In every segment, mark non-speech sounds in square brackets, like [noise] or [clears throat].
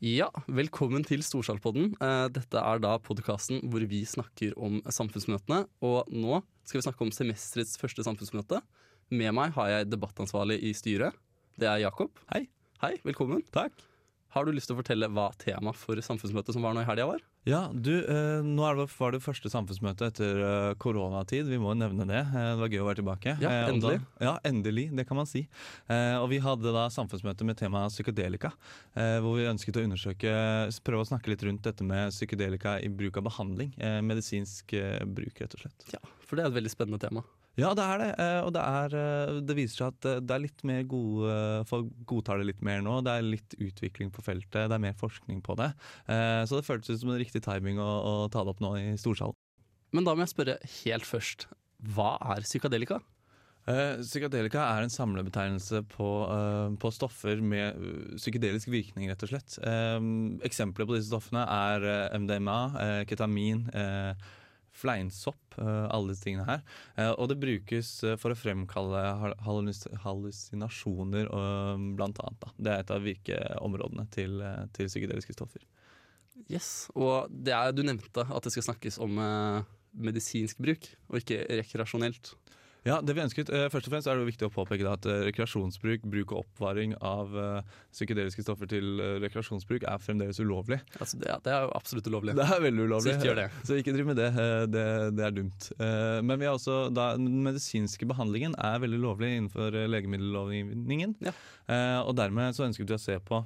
Ja, velkommen til Storsalpodden. Eh, Dette er da podkasten hvor vi snakker om samfunnsmøtene. Og nå skal vi snakke om semesterets første samfunnsmøte. Med meg har jeg debattansvarlig i styret. Det er Jakob. Hei. Hei, velkommen. Takk. Har du lyst til å fortelle hva temaet for samfunnsmøtet som var nå i helga var? Ja, du, eh, nå det, var det første samfunnsmøtet etter eh, koronatid. Vi må jo nevne det. Eh, det var gøy å være tilbake. Ja, Eh, endelig. Da, ja, endelig. Det kan man si. Eh, og vi hadde da samfunnsmøte med temaet psykedelika. Eh, hvor vi ønsket å undersøke, prøve å snakke litt rundt dette med psykedelika i bruk av behandling. Eh, medisinsk bruk, rett og slett. Ja, For det er et veldig spennende tema. Ja, det er det. eh, Og det, er, eh, det viser seg at eh, det er litt mer gode Folk godtar det litt mer nå. Det er litt utvikling på feltet, det er mer forskning på det. Så det føltes ut som en riktig timing å, å ta det opp nå i storsalen. Men da må jeg spørre helt først. Hva er psykadelika? Psykadelika er en samlebetegnelse på, på stoffer med psykedelisk virkning, rett og slett. Eksempler på disse stoffene er MDMA, ketamin, fleinsopp, eh, alle disse tingene her. Eh, og det brukes eh, for å fremkalle hal- hallusinasjoner, blant annet. Da. Det er et av virkeområdene til, til psykedeliske stoffer. Yes, Og er, du nevnte at det skal snakkes om medisinsk bruk, og ikke rekreasjonelt. Ja, det vi ønsket, eh, Først og fremst er det viktig å påpeke at eh, rekreasjonsbruk, bruk og oppvaring av eh, psykedeliske stoffer til rekreasjonsbruk er fremdeles ulovlig. Altså, det, det er jo absolutt ulovlig. Det er veldig ulovlig. Så ikke gjør det. Så ikke driv med det. Det, det er dumt. Men vi har også, da, den medisinske behandlingen er veldig lovlig innenfor legemiddellovgivningen. Ja. Og dermed så ønsket vi å se på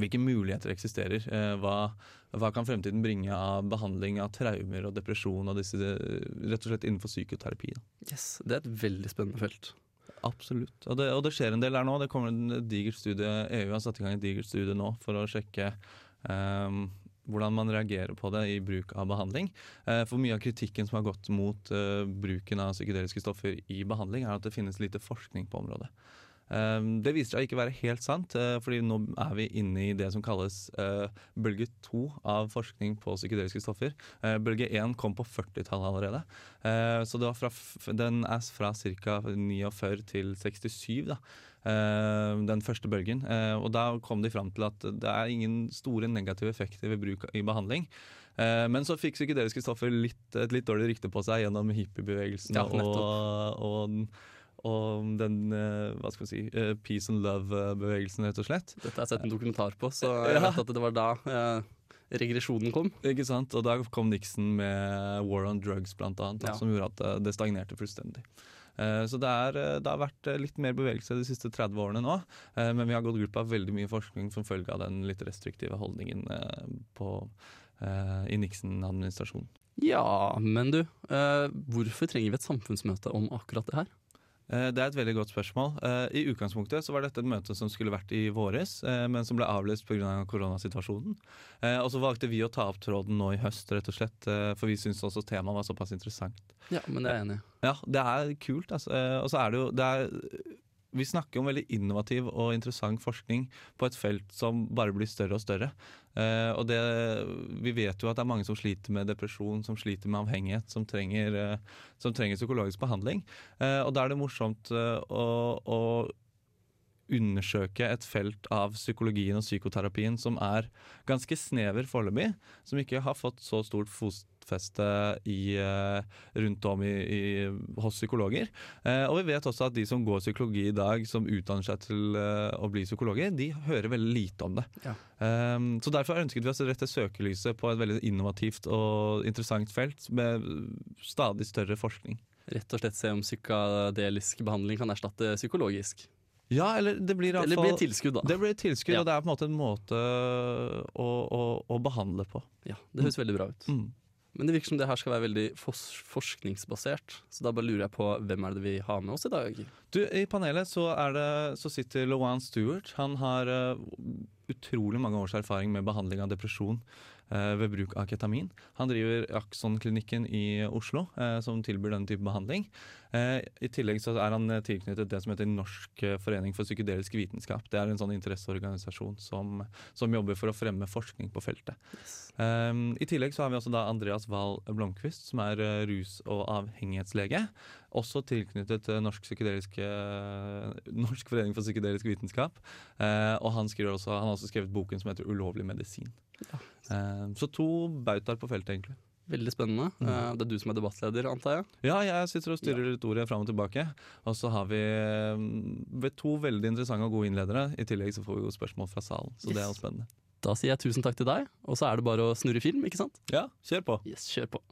hvilke muligheter eksisterer. Hva, hva kan fremtiden bringe av behandling av traumer og depresjon og disse, rett og slett innenfor psykoterapi. Yes, Det er et veldig spennende felt. Absolutt. Og det, og det skjer en del her nå. Det kommer en digert studie, EU har satt i gang et digert studie nå for å sjekke um, hvordan man reagerer på det i bruk av behandling. Eh, for mye av kritikken som har gått mot eh, bruken av psykedeliske stoffer i behandling, er at det finnes lite forskning på området. Ehm, det viser seg ikke være helt sant, eh, fordi nå er vi inne i det som kalles eh, bølge to av forskning på psykedeliske stoffer. Eh, bølge én kom på 40-tallet allerede. Så det var fra, den er fra ca. 49 til 67, da. Den første bølgen. Og da kom de fram til at det er ingen store negative effekter ved bruk i behandling. Eh, men så fikk psykedeliske stoffer litt, et litt dårlig rykte på seg gjennom hippiebevegelsen Ja, og, og, og den eh, hva skal vi si, eh, peace and love-bevegelsen, rett og slett. Dette har jeg sett en dokumentar på, så [laughs] jeg Ja. vet at det var da eh, regresjonen kom. Ikke sant? Og da kom Nixon med War on Drugs, blant annet, Ja. som gjorde at det stagnerte fullstendig. Så det, er, det har vært litt mer bevegelse de siste 30 årene nå, men vi har gått glipp av veldig mye forskning som følge av den litt restriktive holdningen på, i Nixon-administrasjonen. Ja, men du, hvorfor trenger vi et samfunnsmøte om akkurat det her? Eh, Det er et veldig godt spørsmål. Eh, I utgangspunktet så var dette et møte som skulle vært i våres, eh, men som ble avlyst pga. koronasituasjonen. Eh, Og så valgte vi å ta opp tråden nå i høst, rett og slett, for vi syntes også temaet var såpass interessant. Ja, men det er jeg enig i. Ja, det er kult. Altså. Og så er det jo det er, Vi snakker om veldig innovativ og interessant forskning på et felt som bare blir større og større. Eh, og det, vi vet jo at det er mange som sliter med depresjon, som sliter med avhengighet, som trenger, eh, som trenger psykologisk behandling. Eh, og da er det morsomt eh, å, å undersøke et felt av psykologien og psykoterapien som er ganske snever foreløpig, som ikke har fått så stort fotfeste i, eh, rundt om i, i, hos psykologer. Eh, og vi vet også at de som går psykologi i dag, som utdanner seg til eh, å bli psykologer, de hører veldig lite om det. Ja. Eh, så derfor ønsket vi oss å rette søkelyset på et veldig innovativt og interessant felt med stadig større forskning. Rett og slett se om psykadelisk behandling kan erstatte psykologisk. Ja, eller det blir Eller fall blir tilskudd, da. Det blir et tilskudd, Ja. og det er på en måte en måte å, å, å behandle på. Ja, Det høres veldig bra ut. Mm. Men det virker som det her skal være veldig forskningsbasert. Så da bare lurer jeg på hvem er det vi har med oss i dag? Du, I panelet så, det, så sitter Lowan Stewart. Han har uh, utrolig mange års erfaring med behandling av depresjon ved bruk av ketamin. Han driver Akson-klinikken i Oslo, eh, som tilbyr denne type behandling. Eh, I tillegg så er han eh, tilknyttet det som heter Norsk eh, forening for psykedelisk vitenskap. Det er en sånn interesseorganisasjon som, som jobber for å fremme forskning på feltet. Um, I tillegg så har vi også da Andreas Wahl Blomkvist, som er eh, rus- og avhengighetslege. Også tilknyttet eh, Norsk, Norsk forening for psykedelisk vitenskap. Eh, og han, også, han har også skrevet boken som heter 'Ulovlig medisin'. Ja. Eh, så to bautaer på feltet, egentlig. Veldig spennende. Mm. Eh, det er du som er debattleder, antar jeg? Ja, jeg sitter og styrer litt ordet fram og tilbake. Og så har vi eh, to veldig interessante og gode innledere. I tillegg så får vi jo spørsmål fra salen, så det er jo spennende. Da sier jeg tusen takk til deg, og så er det bare å snurre film, ikke sant? Ja, kjør på. Yes, kjør på.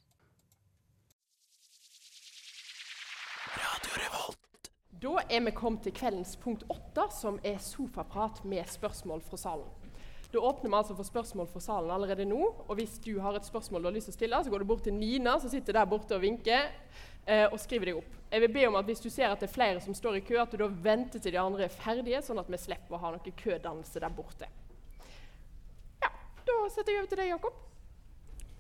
Da er vi kommet til kveldens punkt åtte, som er sofaprat med spørsmål fra salen. Da åpner vi altså for spørsmål fra salen allerede nå. Og hvis du har et spørsmål du har lyst til å stille, så går du bort til Nina, som sitter der borte og vinker, eh, og skriver deg opp. Jeg vil be om at hvis du ser at det er flere som står i kø, at du da venter til de andre er ferdige, sånn at vi slipper å ha noe kødannelse der borte. Ja, da setter jeg over til deg, Jakob.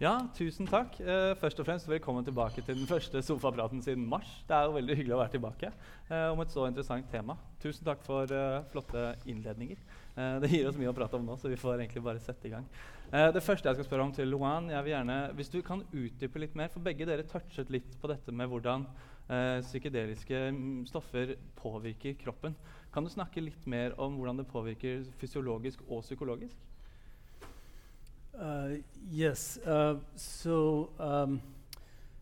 Ja, tusen takk. Uh, først og fremst velkommen tilbake til den første sofapraten siden mars. Det er jo veldig hyggelig å være tilbake uh, om et så interessant tema. Tusen takk for uh, flotte innledninger. Det gir oss mye å prate om nå, så vi får egentlig bare sette i gang. Det første jeg skal spørre om til Luan, jeg vil gjerne, hvis du kan utdype litt mer, for begge dere touchet litt på dette med hvordan psykedeliske mm, stoffer påvirker kroppen. Kan du snakke litt mer om hvordan det påvirker fysiologisk og psykologisk? Uh, yes. Uh, so, um,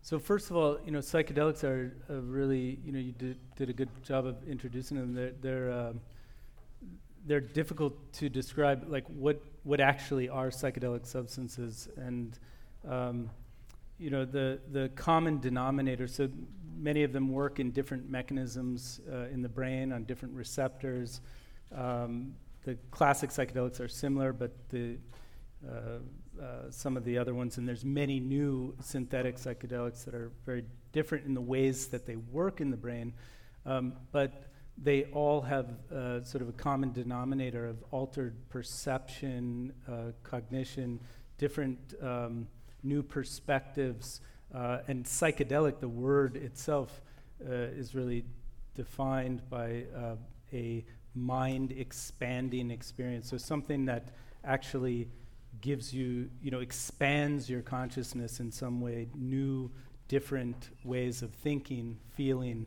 so first of all, you know, psychedelics are really, you know, you did, did a good job of introducing them. They're they're um, they're difficult to describe, like what what actually are psychedelic substances, and um, you know, the the common denominator. So many of them work in different mechanisms uh, in the brain on different receptors. Um, the classic psychedelics are similar, but the uh, uh, some of the other ones, and there's many new synthetic psychedelics that are very different in the ways that they work in the brain, um, but they all have uh, sort of a common denominator of altered perception, uh, cognition, different um, new perspectives, uh, and psychedelic. The word itself is really defined by a mind expanding experience. So something that actually gives you, you know, expands your consciousness in some way, new, different ways of thinking, feeling,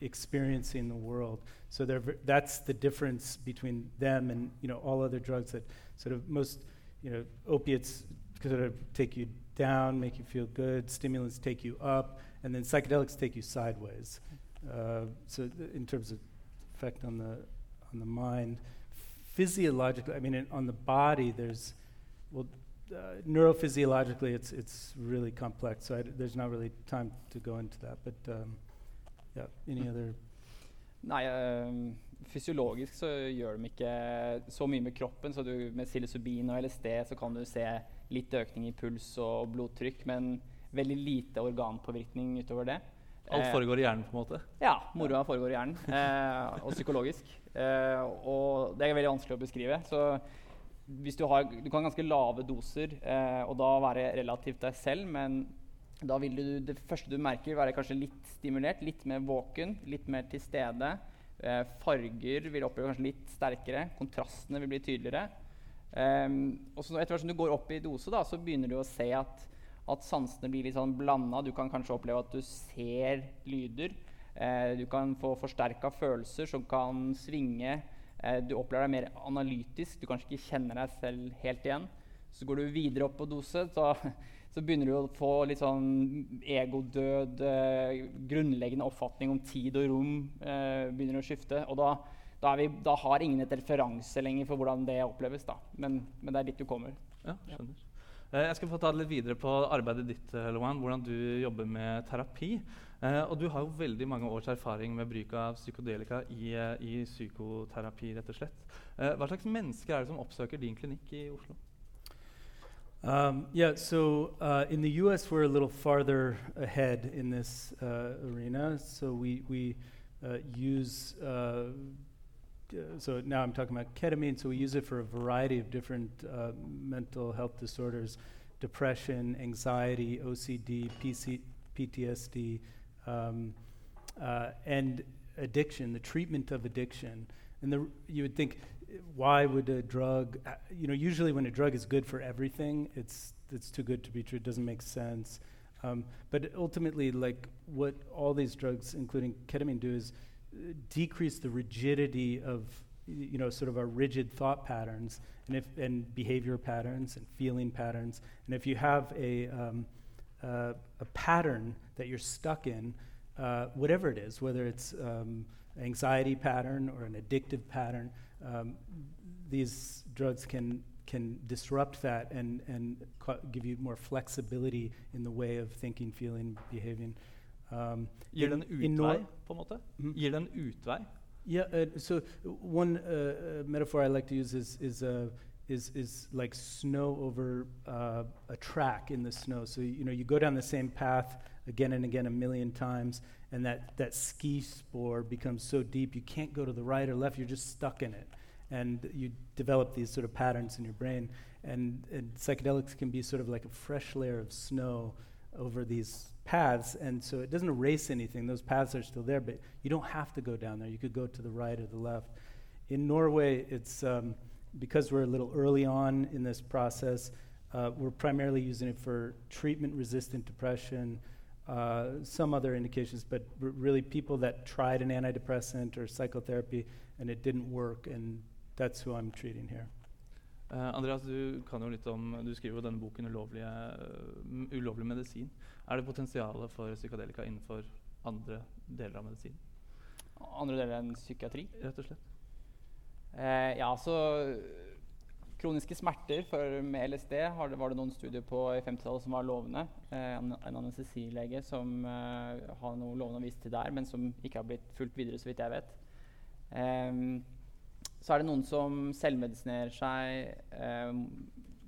experiencing the world. So ver- that's the difference between them and you know all other drugs that sort of most, you know, opiates sort of take you down, make you feel good. Stimulants take you up, and then psychedelics take you sideways. Uh, so th- in terms of effect on the on the mind, physiologically, I mean, in, on the body, there's well, uh, neurophysiologically, it's it's really complex. So I d there's not really time to go into that. But um, yeah, any other? Nei, um, fysiologisk så gjør de ikke så mye med kroppen. Så du, med psilocybin og LSD så kan du se litt økning i puls og blodtrykk, men veldig lite organpåvirkning utover det. Alt Eh, foregår i hjernen, på en måte. Ja, moroa foregår i hjernen. Eh, og psykologisk. Eh, og det er veldig vanskelig å beskrive. Så hvis du har Du kan ganske lave doser eh, og da være relativt deg selv, men da vil du Det første du merker, være kanskje litt stimulert, litt mer våken, litt mer til stede. Eh, farger vil oppleve kanskje litt sterkere. Kontrastene vil bli tydeligere. Eh, og så etter hvert som du går opp i dose, da, så begynner du å se at, at sansene blir litt sånn blanda. Du kan kanskje oppleve at du ser lyder. Eh, du kan få forsterka følelser som kan svinge. Eh, du opplever deg mer analytisk. Du kanskje ikke kjenner deg selv helt igjen. Så går du videre opp på dose, så, så begynner du å få litt sånn egodød, eh, grunnleggende oppfatning om tid og rom eh, begynner å skifte. Og da, da, vi, da har ingen et referanse lenger for hvordan det oppleves. da. Men, men det er dit du kommer. Ja, skjønner. Eh, Jeg skal få ta det litt videre på arbeidet ditt, eh, Loan, hvordan du jobber med terapi. Eh, og du har jo veldig mange års erfaring med bruk av psykodelika i, i psykoterapi, rett og slett. Hva slags mennesker er det som oppsøker din klinikk i Oslo? Um, yeah, so uh, in the U.S. we're a little farther ahead in this uh, arena. So we we uh, use. Uh, so now I'm talking about ketamine. So we use it for a variety of different uh, mental health disorders: depression, anxiety, OCD, PC, PTSD, um, uh, and addiction. The treatment of addiction. And the, you would think, why would a drug? uh, You know, usually when a drug is good for everything, it's it's too good to be true. It doesn't make sense. Um, but ultimately, like what all these drugs, including ketamine, do is decrease the rigidity of you know sort of our rigid thought patterns and if and behavior patterns and feeling patterns. And if you have a um, uh, a pattern that you're stuck in, uh, whatever it is, whether it's um, anxiety pattern or an addictive pattern, um, these drugs can can disrupt that and and give you more flexibility in the way of thinking, feeling, behaving. Um, Gir det en utvei, på en måte? Mhm. Gir det en utvei? Yeah. Uh, so one uh, uh, metaphor I like to use is is uh, is is like snow over uh, a track in the snow. So you know you go down the same path again and again a million times, and that that ski spore becomes so deep you can't go to the right or left. You're just stuck in it, and you develop these sort of patterns in your brain. And, and psychedelics can be sort of like a fresh layer of snow over these paths, and so it doesn't erase anything. Those paths are still there, but you don't have to go down there. You could go to the right or the left. In Norway, it's um, because we're a little early on in this process. Uh, we're primarily using it for treatment-resistant depression, uh, some other indications, but r- really people that tried an antidepressant or psychotherapy and it didn't work, and that's who I'm treating here. Eh, Andreas, du kan jo litt om, du skriver jo denne boken 'Ulovlige, uh, ulovlig medisin'. Er det potensial for psykadelika innenfor andre deler av medisin? Andre deler enn psykiatri. Rett og slett. Uh, ja, så Kroniske smerter for, med LSD har det, var det noen studier på i 50-tallet som var lovende. En anestesilege som har noe lovende å vise til der, men som ikke har blitt fulgt videre, så vidt jeg vet. Ehm, så er det noen som selvmedisinerer seg. Eh,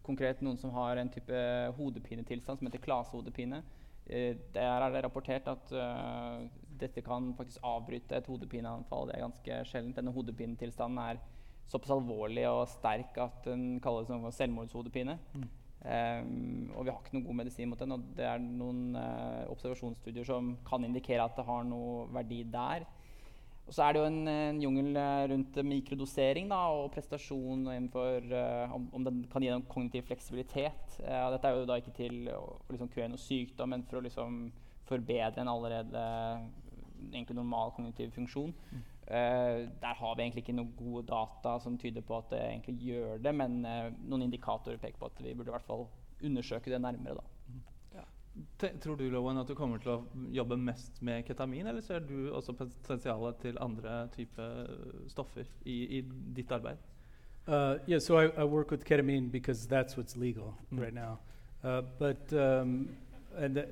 konkret noen som har en type hodepinetilstand som heter klasehodepine. Eh, der er det rapportert at eh, dette kan faktisk avbryte et hodepineanfall. Det er ganske sjeldent. Denne hodepinetilstanden er såpass alvorlig og sterk at den kalles selvmordshodepine. selvmordshodepine. Ehm, og vi har ikke noen god medisin mot den. Og det er noen uh, observasjonsstudier som kan indikere at det har noe verdi der. Og så er det jo en, en jungel eh, rundt mikrodosering da, og prestasjon innenfor uh, om, om den kan gi noen kognitiv fleksibilitet. Uh, dette er jo da ikke til å, liksom kurere noe sykdom, men for å liksom forbedre en allerede egentlig normal kognitiv funksjon. Eh, der har vi egentlig ikke noen gode data som tyder på at det egentlig gjør det, men noen indikatorer peker på at vi burde i hvert fall undersøke det nærmere. da. Tror du at du kommer til å jobbe mest med ketamin, eller ser du også potensialet til andre typer stoffer i, i ditt arbeid? Uh, yeah, so I, I work with ketamine because that's what's legal Mm. right now. Uh, but um, and the,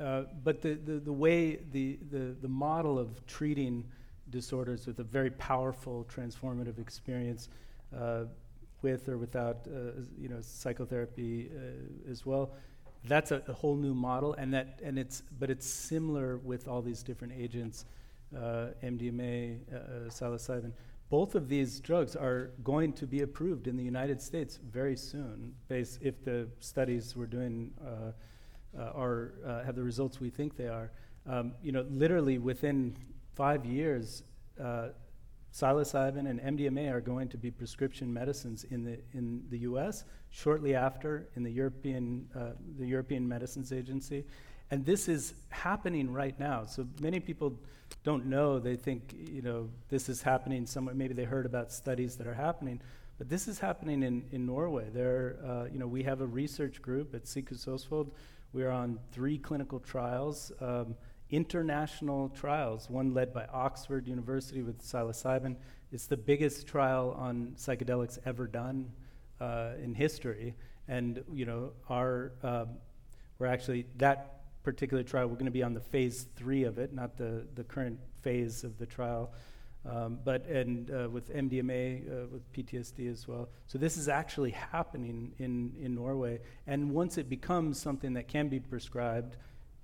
uh, but the, the, the way the, the, the model of treating disorders with a very powerful transformative experience uh, with or without uh, you know psychotherapy uh, as well that's a, a whole new model and that and it's but it's similar with all these different agents uh, MDMA uh, uh, psilocybin. Both of these drugs are going to be approved in the United States very soon based if the studies we're doing uh, uh, are have the results we think they are. Um, you know literally within five years psilocybin and MDMA are going to be prescription medicines in the in the U.S. shortly after in the European uh, the European Medicines Agency, and this is happening right now. So many people don't know; they think you know this is happening somewhere. Maybe they heard about studies that are happening, but this is happening in in Norway. There, uh, you know, we have a research group at Sikus Osvold. We are on three clinical trials. Um, international trials, one led by Oxford University with psilocybin. It's the biggest trial on psychedelics ever done uh, in history. And, you know, our, um, we're actually, that particular trial, we're going to be on the phase three of it, not the, the current phase of the trial. Um, but, and uh, with MDMA, uh, with PTSD as well. So this is actually happening in, in Norway. And once it becomes something that can be prescribed,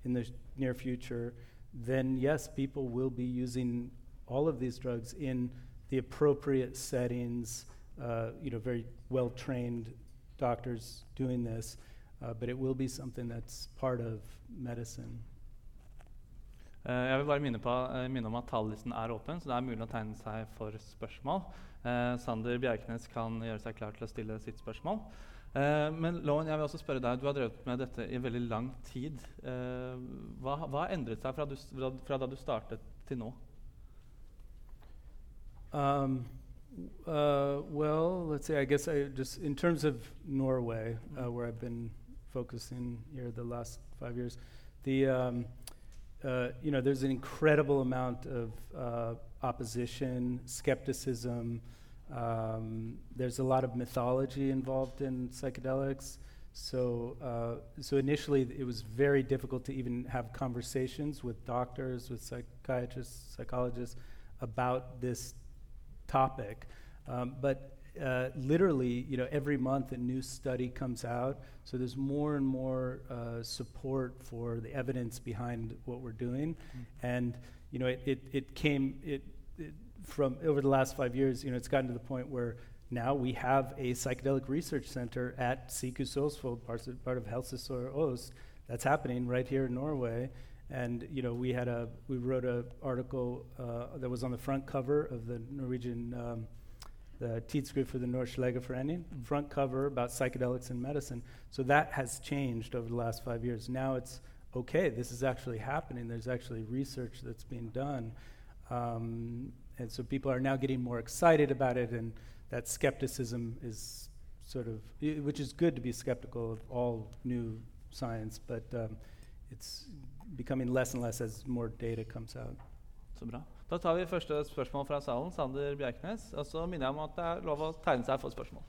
in the sh- near future, then yes, people will be using all of these drugs in the appropriate settings. Uh, you know, very well trained doctors doing this, uh, but it will be something that's part of medicine. Eh, jeg vil bare minne, på, eh, minne om at talerlisten er åpen, så det er mulig å tegne seg for spørsmål. Eh, Sander Bjerknes kan gjøre seg klar til å stille sitt spørsmål. Eh, men jeg vil også spørre deg, du har drevet med dette i veldig lang tid. Eh, hva har endret seg fra, du, fra da du startet til nå? Um, uh, well, let's see. I guess I just in terms of Norway, uh, where I've been focusing here the last five years, the um, uh, you know there's an incredible amount of uh, opposition, skepticism. Um, there's a lot of mythology involved in psychedelics. So, uh, so initially it was very difficult to even have conversations with doctors, with psychiatrists, psychologists about this topic. Um, but uh, literally, you know, every month a new study comes out. So there's more and more uh, support for the evidence behind what we're doing, and you know, it, it, it came it, it from over the last five years. You know, it's gotten to the point where now we have a psychedelic research center at Osvold, part of, part of Helsesor Ost, that's happening right here in Norway. And you know, we had a we wrote an article uh, that was on the front cover of the Norwegian um, the Tidsskrift for the Norsk Legeforening, front cover about psychedelics and medicine. So that has changed over the last five years. Now it's okay. This is actually happening. There's actually research that's being done, um, and so people are now getting more excited about it, and that skepticism is sort of, i- which is good to be skeptical of all new science, but um, it's becoming less and less as more data comes out. Så bra. Da tar vi første spørsmål fra salen. Sander Bjerknes. Og så minner jeg om at det er lov å tegne seg for spørsmål.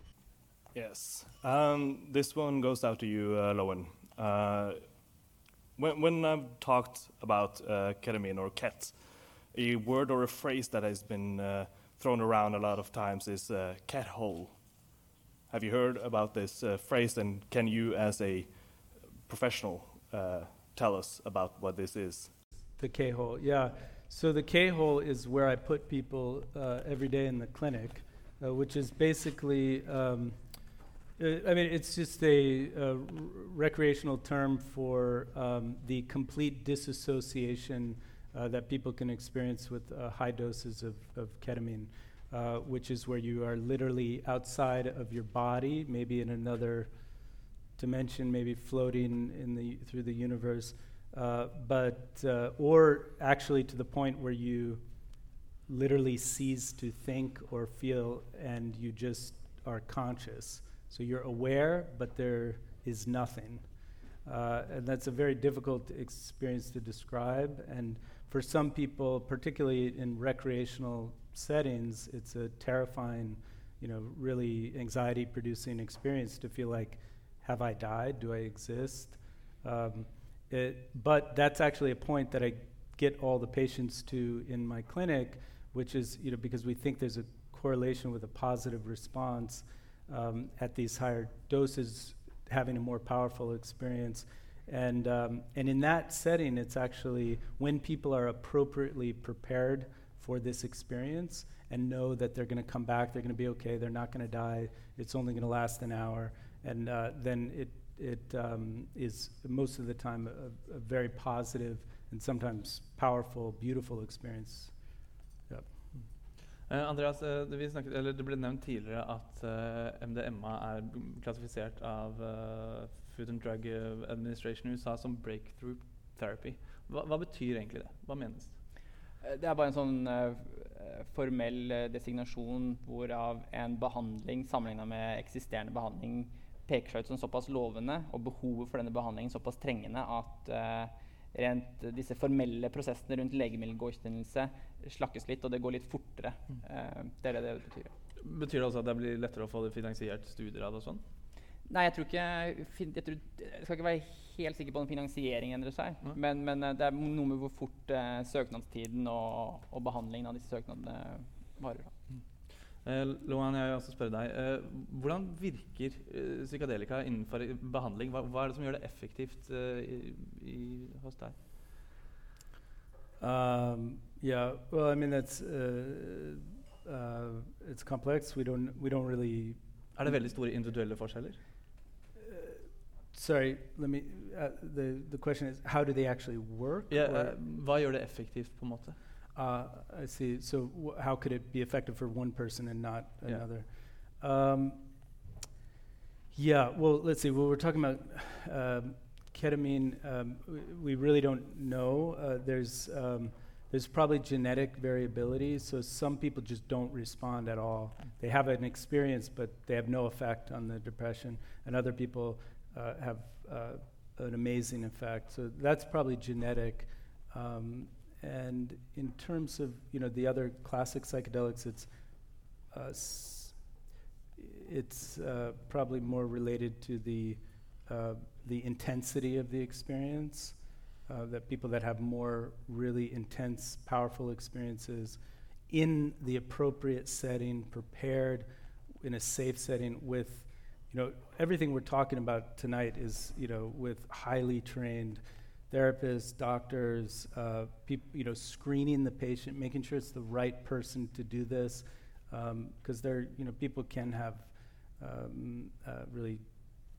Yes. Um, this one goes out to you, uh, Lowen. Uh, when, when I've talked about uh, ketamine or ket, a word or a phrase that has been uh, thrown around a lot of times is uh, cat hole. Have you heard about this uh, phrase? And can you, as a professional, uh, tell us about what this is? The K hole, yeah. So the K hole is where I put people uh, every day in the clinic, uh, which is basically, um, I mean, it's just a, recreational term for um, the complete disassociation uh, that people can experience with uh, high doses of, of ketamine, uh, which is where you are literally outside of your body, maybe in another dimension, maybe floating in the through the universe, uh, but uh, or actually to the point where you literally cease to think or feel, and you just are conscious. So you're aware, but there is nothing, uh, and that's a very difficult experience to describe. And for some people, particularly in recreational settings, it's a terrifying, you know, really anxiety-producing experience to feel like have I died? Do I exist? Um, it, but that's actually a point that I get all the patients to in my clinic, which is, you know, because we think there's a correlation with a positive response um, at these higher doses, having a more powerful experience. And, um, and in that setting, it's actually when people are appropriately prepared for this experience and know that they're going to come back, they're going to be okay, they're not going to die, it's only going to last an hour and uh, then it it um, is most of the time a, a very positive and sometimes powerful, beautiful experience. Eh, Andreas, eh, vi snakket, eller det ble nevnt tidligere at eh, MDMA er klassifisert av Food and Drug Administration i USA som breakthrough therapy. Hva, hva betyr egentlig det? Hva menes? Eh, Det er bare en sånn uh, formell eh, designasjon hvorav en behandling sammenligna med eksisterende behandling peker seg ut som såpass lovende, og behovet for denne behandlingen såpass trengende at uh, rent eh, disse formelle prosessene rundt legemiddelgodkjennelse slakkes litt, og det går litt fortere. Eh, det er det det betyr. Betyr det også at det blir lettere å få det finansiert studier av det og sånn? Nei, jeg tror ikke jeg, tror, jeg skal ikke være helt sikker på om finansieringen endrer seg. Men, men eh, det er noe med hvor fort eh, søknadstiden og, og behandlingen av disse søknadene varer. da. Eh, Lohan, jeg vil også spørre deg. Eh, hvordan virker eh, psykadelika innenfor behandling? Hva, hva er det som gjør det effektivt eh, i, i, hos deg? Um, yeah, well, I mean it's, uh, uh, it's complex. We don't we don't really. Er det veldig store individuelle forskjeller? Uh, sorry, let me. Uh, the the question is, how do they actually work? Or- eh, hva gjør det effektivt, på en måte? Uh, I see. So how could it be effective for one person and not Yeah. another? Um, Yeah, well, let's see. Well, we're talking about um, ketamine. Um, we really don't know. Uh, there's um, there's probably genetic variability, so some people just don't respond at all. They have an experience, but they have no effect on the depression, and other people uh, have uh, an amazing effect. So that's probably genetic. Um, and in terms of you know the other classic psychedelics, it's uh, it's uh, probably more related to the the intensity of the experience. That people that have more really intense, powerful experiences in the appropriate setting, prepared in a safe setting with, you know, everything we're talking about tonight is, you know, with highly trained therapists, doctors, uh, you know, screening the patient, making sure it's the right person to do this, because there, you know, people can have um, uh, really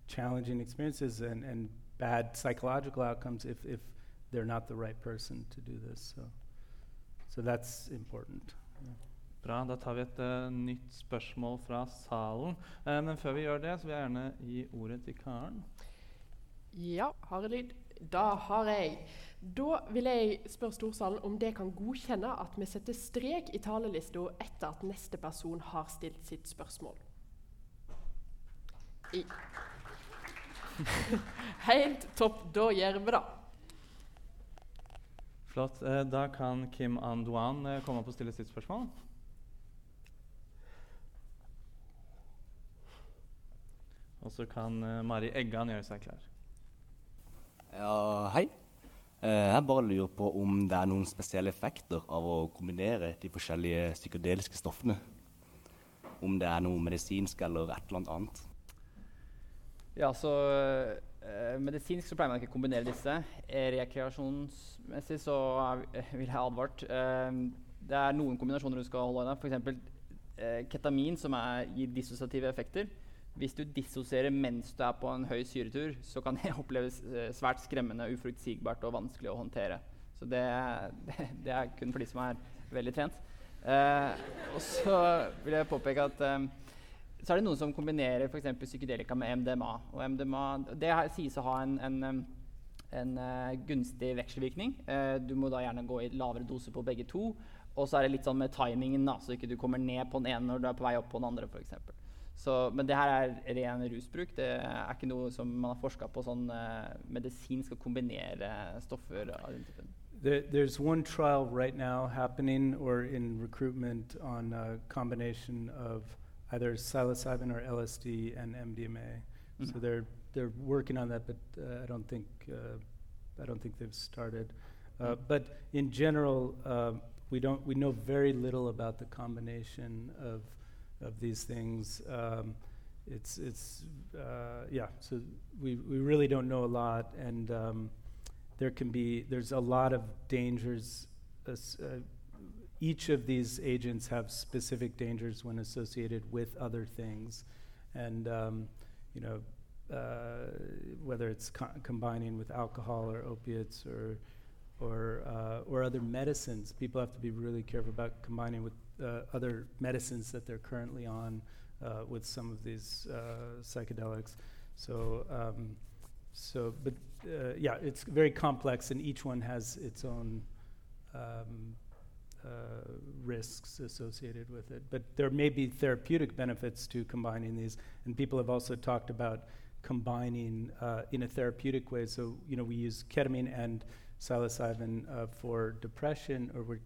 challenging experiences and, and bad psychological outcomes if, if they're not the right person to do this. So, so that's important. Bra, da tar vi et uh, nytt spørsmål fra salen. Uh, men før vi gjør det, så vil jeg gjerne gi ordet til Karen. Ja, har jeg lyd? Da har jeg. Da vil jeg spørre Storsalen om det kan godkjenne at vi setter strek i talelista etter at neste person har stilt sitt spørsmål. I. [laughs] Helt topp. Da gjør vi det. Flott. Eh, da kan Kim Anduan komme opp og stille sitt spørsmål. Og så kan eh, Mari Eggan gjøre seg klar. Ja, hei. Eh, Jeg bare lurer på om det er noen spesielle effekter av å kombinere de forskjellige psykedeliske stoffene. Om det er noe medisinsk eller et eller annet. Ja, så øh, Medisinsk så pleier man ikke å kombinere disse. Rekreasjonsmessig så er, vil jeg advart. Uh, det er noen kombinasjoner du skal holde deg F.eks. Eh, ketamin, som er, gir dissosiative effekter. Hvis du dissosierer mens du er på en høy syretur, så kan det [laughs] oppleves eh, svært skremmende, uforutsigbart og vanskelig å håndtere. Så det, [laughs] det, det er kun for de som er veldig trent. Eh, og så vil jeg påpeke at eh, så er det noen som kombinerer f.eks. psykedelika med MDMA. Og MDMA det sies å ha en, en, en eh, gunstig vekselvirkning. Eh, du må da gjerne gå i lavere dose på begge to. Og så er det litt sånn med timingen, da, så ikke du kommer ned på den ene når du er på vei opp på den andre. For eksempel. Så, men det her er ren rusbruk. Det er ikke noe som man har forska på sånn skal kombinere stoffer. av den typen. There, there's one trial right now happening or in recruitment on a combination of either psilocybin or LSD and MDMA. So Mhm. they're they're working on that, but uh, I don't think uh, I don't think they've started. Uh, Mm. but in general, uh, we don't we know very little about the combination of of these things. Um, it's it's uh, yeah. So we we really don't know a lot, and um, there can be there's a lot of dangers. as- Uh, each of these agents have specific dangers when associated with other things, and um, you know uh, whether it's co- combining with alcohol or opiates or or uh, or other medicines. People have to be really careful about combining with uh, other medicines that they're currently on uh, with some of these uh, psychedelics. So, um, so, but uh, yeah, it's very complex, and each one has its own um, uh, risks associated with it. But there may be therapeutic benefits to combining these, and people have also talked about combining in a therapeutic way. So, you know, we use ketamine and psilocybin uh, for depression, or we're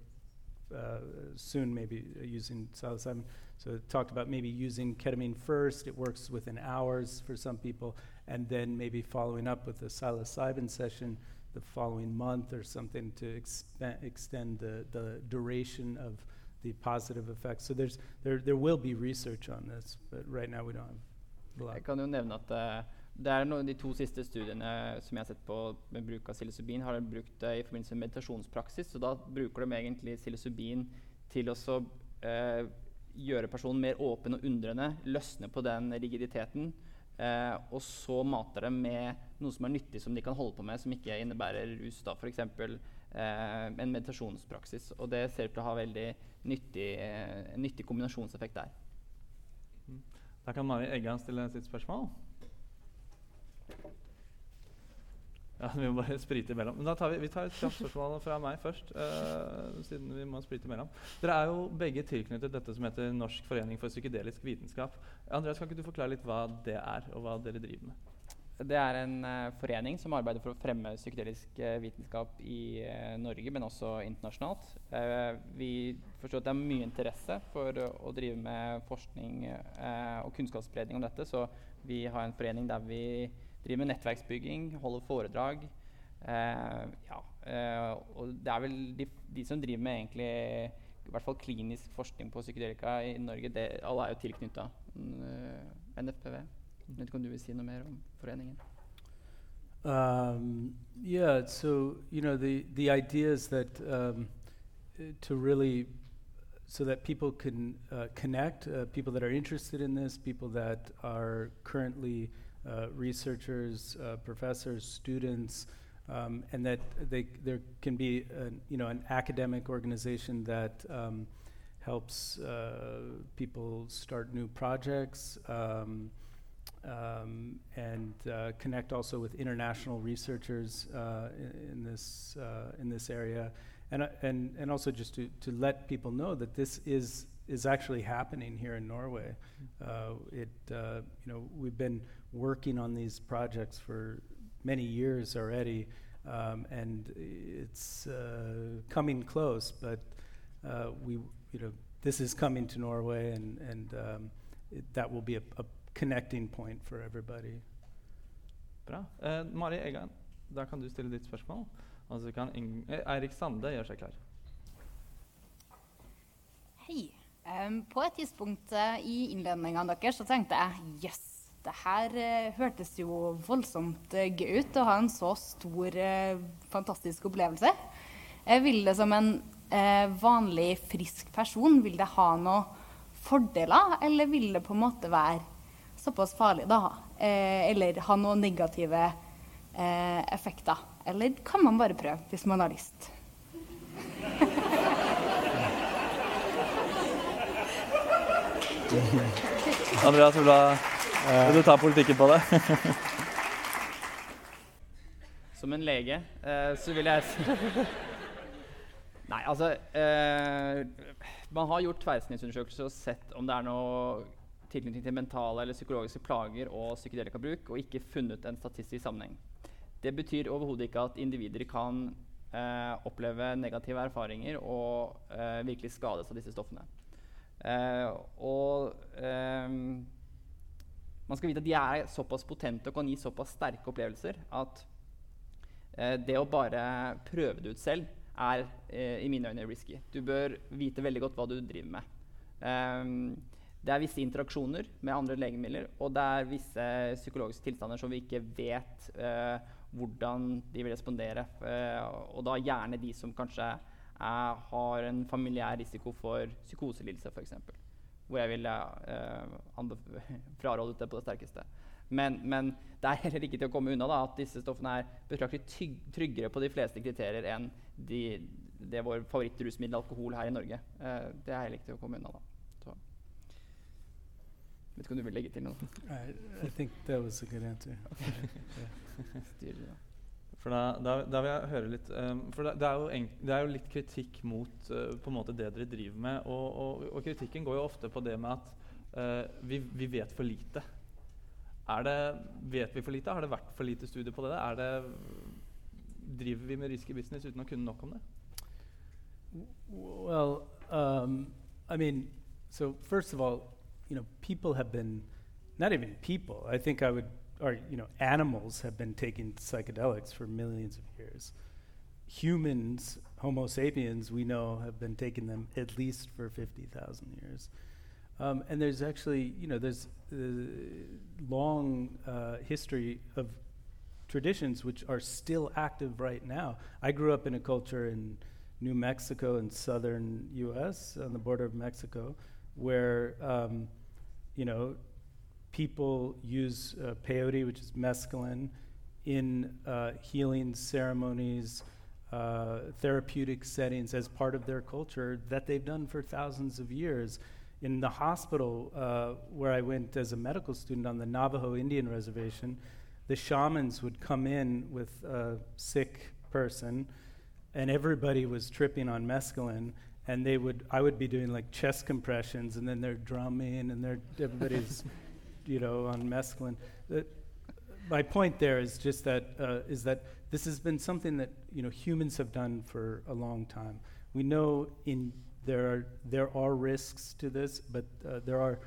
uh, soon maybe uh, using psilocybin. So it talked about maybe using ketamine first. It works within hours for some people, and then maybe following up with a psilocybin session the following month or something to extend the, the duration of the positive effects. So there's there there will be research on this, but right now we don't have kan jo nevne at det er noen, De to siste studiene som jeg har sett på med bruk av psilocybin, har brukt det i forbindelse med meditasjonspraksis. så Da bruker de egentlig psilocybin til å så, eh, gjøre personen mer åpen og undrende, løsne på den rigiditeten. Eh, og så mater de med noe som er nyttig, som de kan holde på med, som ikke innebærer rus. da, F.eks. Eh, en meditasjonspraksis. Og det ser ut til å ha veldig nyttig, eh, nyttig kombinasjonseffekt der. Da kan Mari Eggan stille sitt spørsmål. Ja, Vi må bare sprite imellom. Men da tar vi, vi tar et kjapt spørsmål fra meg først. Uh, siden vi må sprite imellom. Dere er jo begge tilknyttet dette som heter Norsk forening for psykedelisk vitenskap. Andreas, kan ikke du forklare litt hva det er, og hva dere driver med? Det er en uh, forening som arbeider for å fremme psykedelisk uh, vitenskap i Norge, men også internasjonalt. Vi forstår at det er mye interesse for å, drive med forskning og kunnskapsspredning om dette, så vi har en forening der vi driver med nettverksbygging, holder foredrag. Eh, ja, eh, og det er vel de, de som driver med egentlig i hvert fall klinisk forskning på psykedelika i Norge, det, alle er jo tilknytta NFPV. Jeg vet ikke om du vil si noe mer om foreningen? Um, yeah, so you know the the idea is that um, uh, to really so that people can uh, connect, uh, people that are interested in this, people that are currently uh, researchers, uh, professors, students, um, and that they there can be an, you know an academic organization that um, helps uh, people start new projects. Um, um, and uh, connect also with international researchers uh, in, in, this uh, in this area, and uh, and and also just to, to let people know that this is is actually happening here in Norway. Uh, it uh, you know we've been working on these projects for many years already, um, and it's coming close, but we you know this is coming to Norway, and and um, it, that will be a, a connecting point for everybody. Bra. Uh, Mari Egan, da kan du stille ditt spørsmål. Og så kan eh, Eirik Sande gjøre seg klar. Hei. Um, på et tidspunkt uh, i innledninga deres så tenkte jeg jøss, yes, det her uh, hørtes jo voldsomt uh, gøy ut å ha en så stor, fantastisk opplevelse. Jeg vil det som en vanlig, frisk person, vil det ha noen fordeler, eller vil det på en måte være såpass farlig, da. Eh, eller ha noen negative eh, effekter. Eller kan man bare prøve, hvis man har lyst. Andreas, vil du, vil du ta politikken på det? [laughs] Som en lege eh, så vil jeg [laughs] Nei, altså eh, Man har gjort tverrsnittsundersøkelser og sett om det er noe tilknytning til mentale eller psykologiske plager og psykedelikabruk, og ikke funnet en statistisk sammenheng. Det betyr overhodet ikke at individer kan eh, oppleve negative erfaringer og eh, virkelig skades av disse stoffene. Eh, og eh, man skal vite at de er såpass potente og kan gi såpass sterke opplevelser at eh, det å bare prøve det ut selv er eh, i mine øyne risky. Du bør vite veldig godt hva du driver med. Um, det er visse interaksjoner med andre legemidler, og det er visse psykologiske tilstander som vi ikke vet uh, hvordan de vil respondere. Uh, og da gjerne de som kanskje er, har en familiær risiko for psykoselidelse, f.eks. Hvor jeg vil uh, [laughs] frarådet det på det sterkeste. Men, men, det er heller ikke til å komme unna da, at disse stoffene er betraktelig tryggere på de fleste kriterier enn de, det er vår favorittrusmiddel alkohol her i Norge. det er heller ikke til å komme unna. da. Vet ikke om du vil legge til noe? I, I think that was a good answer. For da, da, da, vil jeg høre litt um, For det, er en, det, er jo litt kritikk mot uh, på en måte det dere driver med. Og, og, og, kritikken går jo ofte på det med at uh, vi, vi, vet for lite. Er det, vet vi for lite? Har det vært for lite studier på det? Er det driver vi med risky business uten å kunne nok om det? Well, um, I mean, so first of all, you know, people have been, not even people, I think I would, or, you know, animals have been taking psychedelics for millions of years. Humans, Homo sapiens, we know have been taking them at least for 50,000 years. Um, and there's actually, you know, there's a long uh, history of traditions which are still active right now. I grew up in a culture in New Mexico in southern U.S. on the border of Mexico, where um, you know people use uh, peyote, which is mescaline, in uh, healing ceremonies, uh, therapeutic settings as part of their culture that they've done for thousands of years. In the hospital uh, where I went as a medical student on the Navajo Indian Reservation, the shamans would come in with a sick person, and everybody was tripping on mescaline. And they would, I would be doing like chest compressions, and then they're drumming, and they're everybody's, [laughs] you know, on mescaline. The- my point there is just that uh, is that this has been something that you know humans have done for a long time. We know in there are there are risks to this, but uh, there are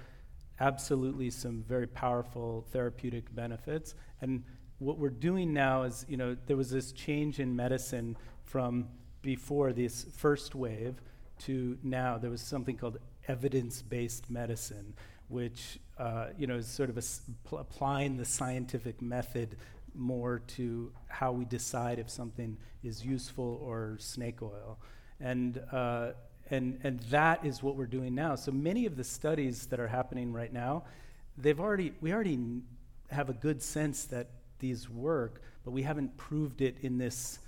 absolutely some very powerful therapeutic benefits. And what we're doing now is, you know, there was this change in medicine from before this first wave to now. There was something called evidence-based medicine, which uh, you know sort of pl- applying the scientific method more to how we decide if something is useful or snake oil, and uh, and and that is what we're doing now. So many of the studies that are happening right now, they've already we already have a good sense that these work, but we haven't proved it in this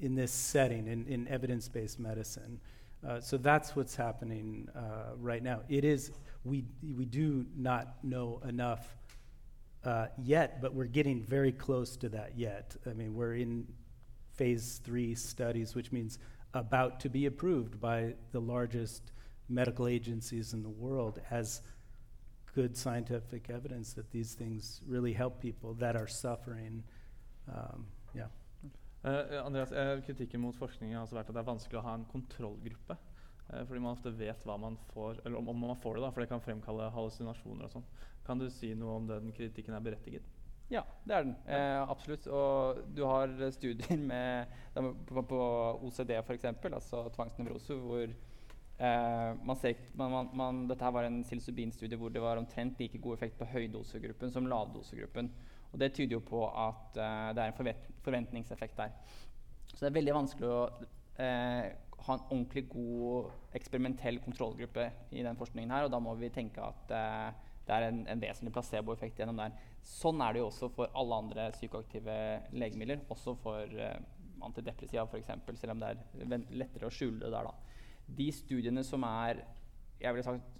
in this setting in, in evidence-based medicine. Uh, so that's what's happening uh, right now. It is we we do not know enough uh, yet, but we're getting very close to that yet. I mean, we're in phase three studies, which means about to be approved by the largest medical agencies in the world as good scientific evidence that these things really help people that are suffering. Um, yeah. Eh, Andreas, eh, Kritikken mot forskningen har altså vært at det er vanskelig å ha en kontrollgruppe. Eh, fordi man ofte vet hva man får, eller om, om man får det, da, for det kan fremkalle hallusinasjoner og sånn. Kan du si noe om den kritikken er berettiget? Ja, det er den. Eh, absolutt. Og du har eh, studier med, på, på OCD f.eks., altså tvangsnevrose, hvor eh, man ser, man, man, Dette her var en psilocybin-studie hvor det var omtrent like god effekt på høydosegruppen som lavdosegruppen. Og det tyder jo på at eh, det er en forvent forventningseffekt der. Så det er veldig vanskelig å eh, ha en ordentlig god eksperimentell kontrollgruppe i den forskningen her, og da må vi tenke at eh, det er en, en vesentlig placeboeffekt gjennom der. Sånn er det jo også for alle andre psykoaktive legemidler, også for eh, antidepressiva f.eks., selv om det er lettere å skjule det der. da. De studiene som er jeg ville sagt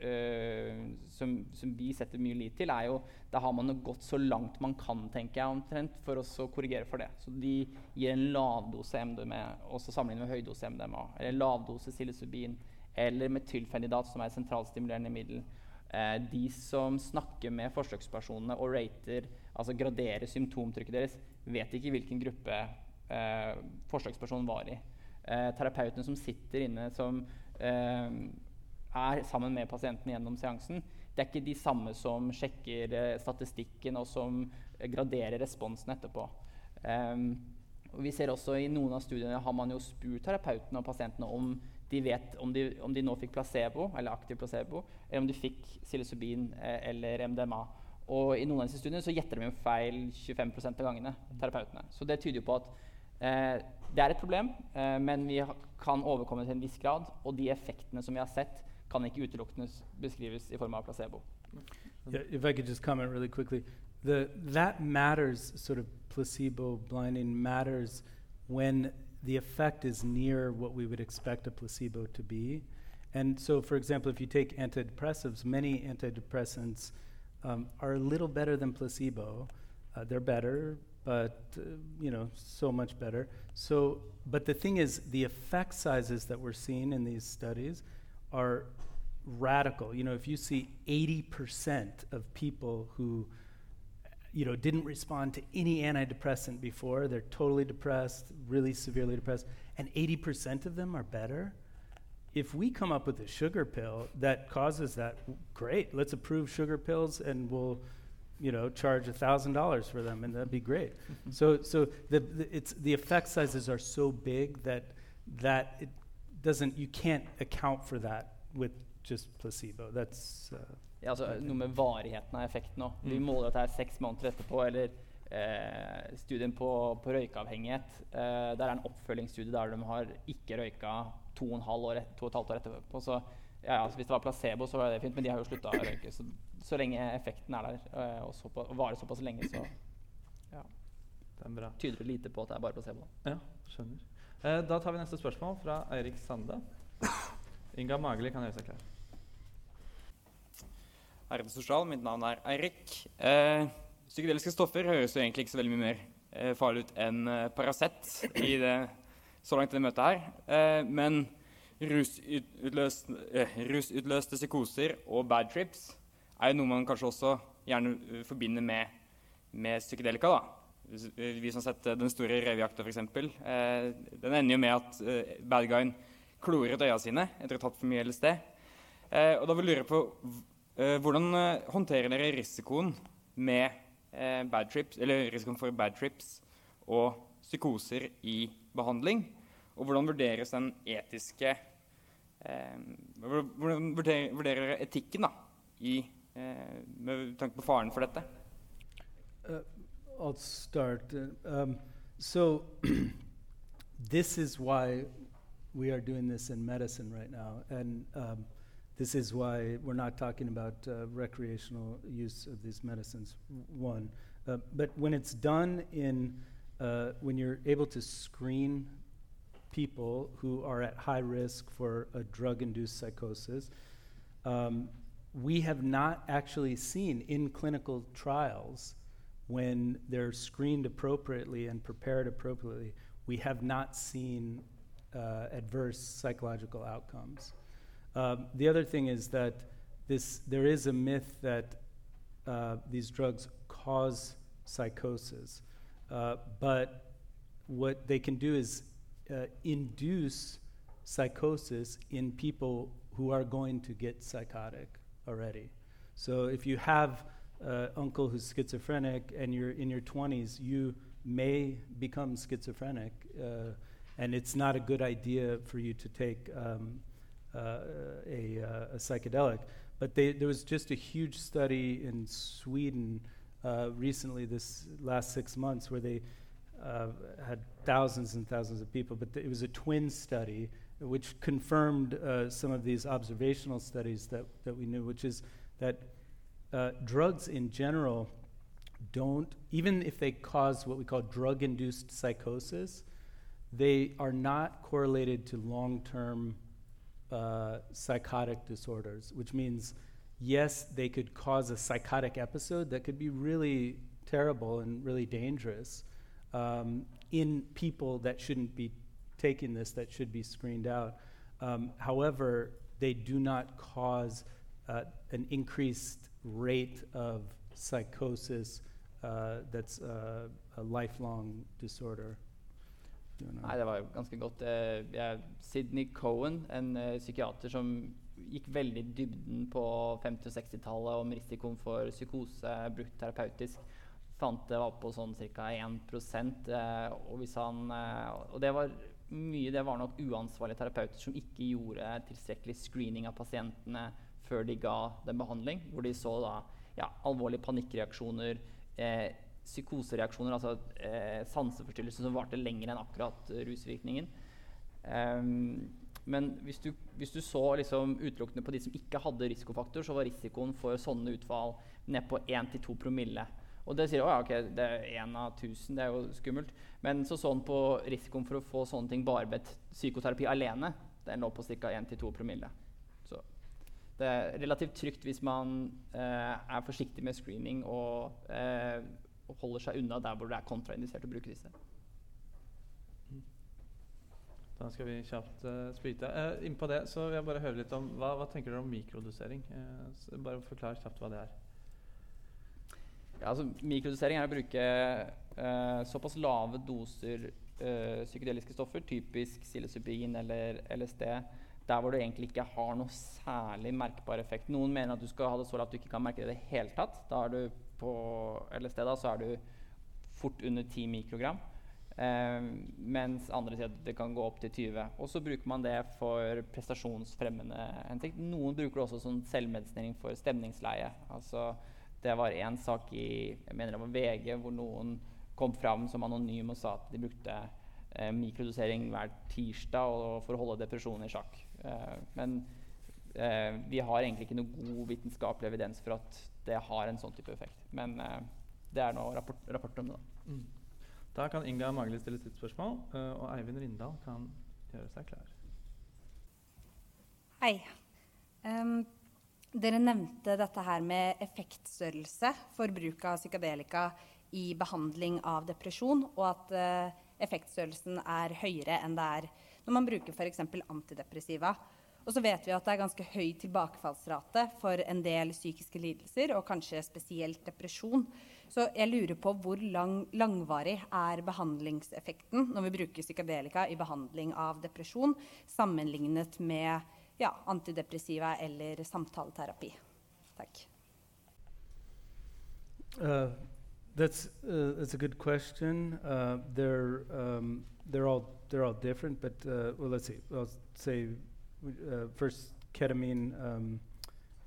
øh, som, som vi setter mye lit til, er jo Da har man jo gått så langt man kan, tenker jeg, omtrent, for å korrigere for det. Så de gir en lavdose MDMA, også sammenlignet med høydose MDMA. Eller lavdose psilocybin. Eller metylfenidat, som er et sentralstimulerende middel. Uh, de som snakker med forsøkspersonene og rater, altså graderer symptomtrykket deres, vet ikke hvilken gruppe uh, forsøkspersonen var i. terapeuten som sitter inne, som er sammen med pasienten gjennom seansen, det er ikke de samme som sjekker eh, statistikken og som eh, graderer responsen etterpå. Um, vi ser også I noen av studiene har man jo spurt terapeutene og pasientene om de vet om de, om de nå fikk placebo, eller aktiv placebo, eller om de fikk psilocybin eh, eller MDMA. Og I noen av disse studiene så gjetter de jo feil 25% av gangene. terapeutene. Så det tyder jo på at eh, det er et problem, eh, men vi kan overkomme det til en viss grad. Og de effektene som vi har sett, kan ikke utelukkende beskrives i form av placebo. Yeah, if I could just comment really quickly, the that matters. Sort of placebo blinding matters when the effect is near what we would expect a placebo to be. And so, for example, if you take antidepressives, many antidepressants um, are a little better than placebo. Uh, they're better, but uh, you know, so much better. So, but the thing is, the effect sizes that we're seeing in these studies are radical. You know, if you see 80% of people who, you know, didn't respond to any antidepressant before, they're totally depressed, really severely depressed, and 80% of them are better. If we come up with a sugar pill that causes that, great. Let's approve sugar pills, and we'll, you know, charge thousand dollars for them, and that'd be great. [laughs] so, so the, the it's the effect sizes are so big that that it doesn't you can't account for that with just placebo. That's uh, Ja, altså, noe med varigheten av effekten òg. Vi måler at det er seks måneder etterpå. Eller eh, studien på, på røykeavhengighet. Eh, der er en oppfølgingsstudie der de har ikke røyka to og, år, et- to og et halvt år etterpå. Så ja, altså, Hvis det var placebo, så var det fint, men de har jo slutta å røyke. Så, så lenge effekten er der eh, og, såpa, og varer såpass lenge, så ja, Det er bra. tyder det lite på at det er bare placebo. Ja, skjønner. Eh, da tar vi neste spørsmål fra Eirik Sande. Inga Mageli kan gjøre seg klar. Ærede sosial, mitt navn er Eirik. Eh, psykedeliske stoffer høres jo egentlig ikke så veldig mye mer eh, farlig ut enn eh, Paracet i det, så langt i det møtet her. Men rusutløste, eh, rusutløste psykoser og bad trips er jo noe man kanskje også gjerne forbinder med, med psykedelika. da. Vi som har sett eh, Den store revejakta, f.eks. Eh, den ender jo med at eh, bad guyen klorer ut øya sine etter å ha tatt for mye LSD. Eh, og da vil jeg lure på eh, hvordan eh, håndterer dere risikoen eh, bad trips, risikoen for bad trips og psykoser i behandling? Og hvordan vurderes den etiske Hvordan vurderer, dere etikken da, i, med tanke på faren for dette? Uh, I'll start. Um, so, [clears throat] this is why we are doing this in medicine right now, and um, this is why we're not talking about uh, recreational use of these medicines. One, uh, but when it's done in uh, when you're able to screen people who are at high risk for a drug-induced psychosis, um, we have not actually seen in clinical trials when they're screened appropriately and prepared appropriately, we have not seen uh, adverse psychological outcomes. Um, the other thing is that this, there is a myth that uh, these drugs cause psychosis, uh, but what they can do is uh, induce psychosis in people who are going to get psychotic already. So if you have uh, uncle who's schizophrenic and you're in your 20s, you may become schizophrenic, uh, and it's not a good idea for you to take um, uh, a, uh, a psychedelic. But they, there was just a huge study in Sweden uh, recently, this last six months, where they uh, had thousands and thousands of people, but th- it was a twin study which confirmed some of these observational studies that, that we knew, which is that uh, drugs in general don't, even if they cause what we call drug induced psychosis, they are not correlated to long term uh, psychotic disorders, which means, yes, they could cause a psychotic episode that could be really terrible and really dangerous um, in people that shouldn't be taking this, that should be screened out. Um, however, they do not cause uh, an increased rate of psychosis uh, that's uh, a lifelong disorder. Nei, det var jo ganske godt. Eh, Sidney Cohen, en eh, psykiater som gikk veldig dybden på 50- og 60-tallet om risikoen for psykose brukt terapeutisk, fant det var på sånn ca. 1 eh, og, han, eh, og det var mye det var nok uansvarlige terapeuter som ikke gjorde tilstrekkelig screening av pasientene før de ga dem behandling, hvor de så da ja, alvorlige panikkreaksjoner, eh, psykosereaksjoner, altså eh, sanseforstyrrelser som varte lenger enn akkurat eh, rusvirkningen. Um, men hvis du, hvis du så liksom utelukkende på de som ikke hadde risikofaktor, så var risikoen for sånne utfall ned på 1-2 promille. Og det sier ja, ok, det er én av 1000, det er jo skummelt. Men så så han på risikoen for å få sånne ting bare bedt psykoterapi alene. Den lå på ca. 1-2 promille. Det er relativt trygt hvis man eh, er forsiktig med screening og, eh, holder seg unna der hvor det er kontraindisert å bruke disse. Da skal vi kjapt uh, spyte. Uh, Innpå det så vil jeg bare høre litt om Hva, hva tenker dere om mikrodosering? Eh, bare forklar kjapt hva det er. Ja, altså, mikrodosering er å bruke eh, såpass lave doser eh, psykedeliske stoffer, typisk psilocybin eller LSD, der hvor du egentlig ikke har noe særlig merkbar effekt. Noen mener at du skal ha det så lavt at du ikke kan merke det i det hele tatt. Da er du på LSD da, så er du fort under 10 mikrogram. Eh, mens andre sier at det kan gå opp til 20. Og så bruker man det for prestasjonsfremmende hensikt. Noen bruker det også som selvmedisinering for stemningsleie. Altså, det var en sak i jeg mener det var VG hvor noen kom fram som anonym og sa at de brukte eh, mikrodosering hver tirsdag for å holde depresjonen i sjakk. Eh, men eh, vi har egentlig ikke noe god vitenskapelig evidens for at det har en sånn type effekt. Men eh, det er nå rapport, rapporter om det. da. Da kan Inga Magli stille sitt spørsmål, og Eivind Rindal kan gjøre seg klar. Hei. Um, Dere nevnte dette her med effektstørrelse for bruk av psykadelika i behandling av depresjon, og at uh, effektstørrelsen er høyere enn det er når man bruker f.eks. antidepressiva. Og så vet vi at det er ganske høy tilbakefallsrate for en del psykiske lidelser, og kanskje spesielt depresjon. Så jeg lurer på hvor lang, langvarig er behandlingseffekten når vi bruker psykadelika i behandling av depresjon, sammenlignet med ja, antidepressiva eller samtaleterapi? Takk. Uh, that's uh, that's a good question. Uh, they're um, they're all they're all different, but uh, well, let's see. I'll say uh, first ketamine. Um,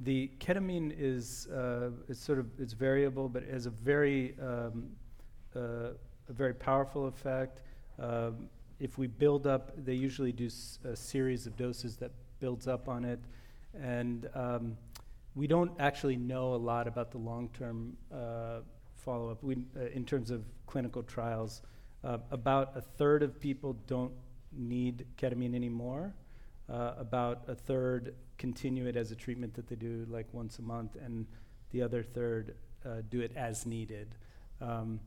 the ketamine is uh, is sort of it's variable, but it has a very um, uh, a very powerful effect. Um, if we build up, they usually do s- a series of doses that builds up on it, and um, we don't actually know a lot about the long-term uh, follow-up. We, uh, in terms of clinical trials, uh, about a third of people don't need ketamine anymore. Uh, about a third continue it as a treatment that they do like once a month, and the other third uh, do it as needed. Um,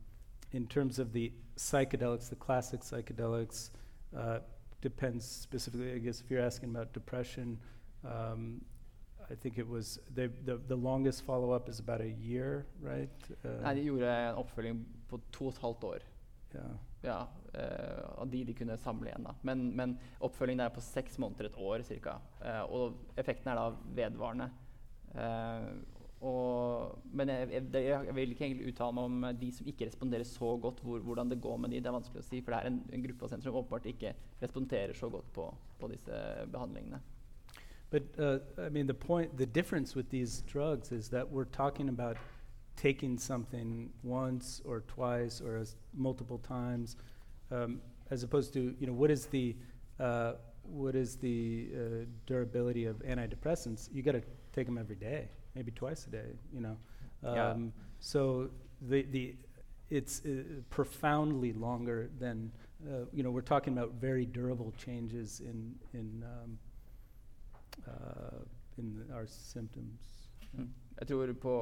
in terms of the psychedelics, the classic psychedelics, uh, depends specifically, I guess, if you're asking about depression. Um, I think it was the, the, the longest follow up is about a year, right? Uh, Nei, De gjorde en oppfølging på to og et halvt år. Yeah. Ja, eh, av de de kunne samle igjen. da. Men, men oppfølgingen er på seks måneder, et år ca. og effekten er da vedvarende. Eh, og, men jeg, jeg, jeg vil ikke egentlig uttale meg om de som ikke responderer så godt, hvor, hvordan det går med de. Det er vanskelig å si, for det er en, en gruppe pasienter som åpenbart ikke responderer så godt på, på disse behandlingene. But uh, I mean, the point, the difference with these drugs is that we're talking about taking something once or twice or as multiple times, um, as opposed to you know what is the uh, what is the uh, durability of antidepressants? You got to take them every day, maybe twice a day. You know, um, Yeah. so the the it's uh, profoundly longer than uh, you know. We're talking about very durable changes in in um, uh, in our symptoms. Mm. Jeg tror på,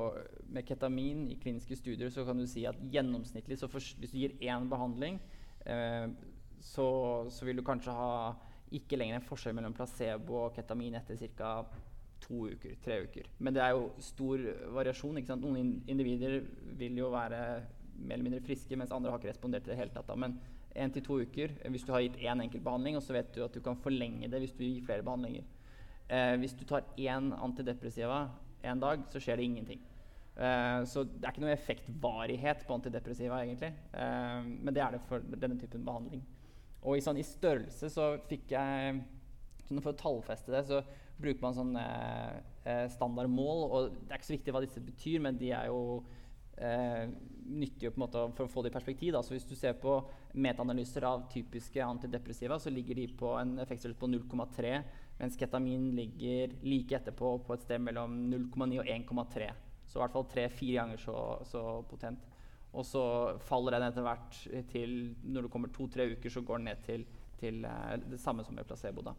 Med ketamin i kliniske studier så kan du si at gjennomsnittlig så for, Hvis du gir én behandling, eh, så, så vil du kanskje ha ikke lenger en forskjell mellom placebo og ketamin etter ca. to uker, tre uker. Men det er jo stor variasjon. ikke sant? Noen in- individer vil jo være mer eller mindre friske, mens andre har ikke respondert til det hele tatt. Men én til to uker hvis du har gitt én enkelt behandling, og så vet du at du kan forlenge det hvis du gir flere behandlinger. Eh, hvis du tar én antidepressiva en dag, så skjer det ingenting. Uh, så det er ikke noe effektvarighet på antidepressiva, egentlig. Uh, men det er det for denne typen behandling. Og i, sånn, i størrelse så fikk jeg sånn For å tallfeste det, så bruker man sånn eh, eh, standardmål. Og det er ikke så viktig hva disse betyr, men de er jo nyttige på en måte for å få det i perspektiv. Da. Så hvis du ser på metaanalyser av typiske antidepressiva, så ligger de på en effektstørrelse på 0,3, mens ketamin ligger like etterpå på et sted mellom 0,9 og 1,3. Så i hvert fall tre-fire ganger så, så potent. Og så faller den etter hvert til Når det kommer to-tre uker, så går den ned til, til eh, det samme som med placebo. da.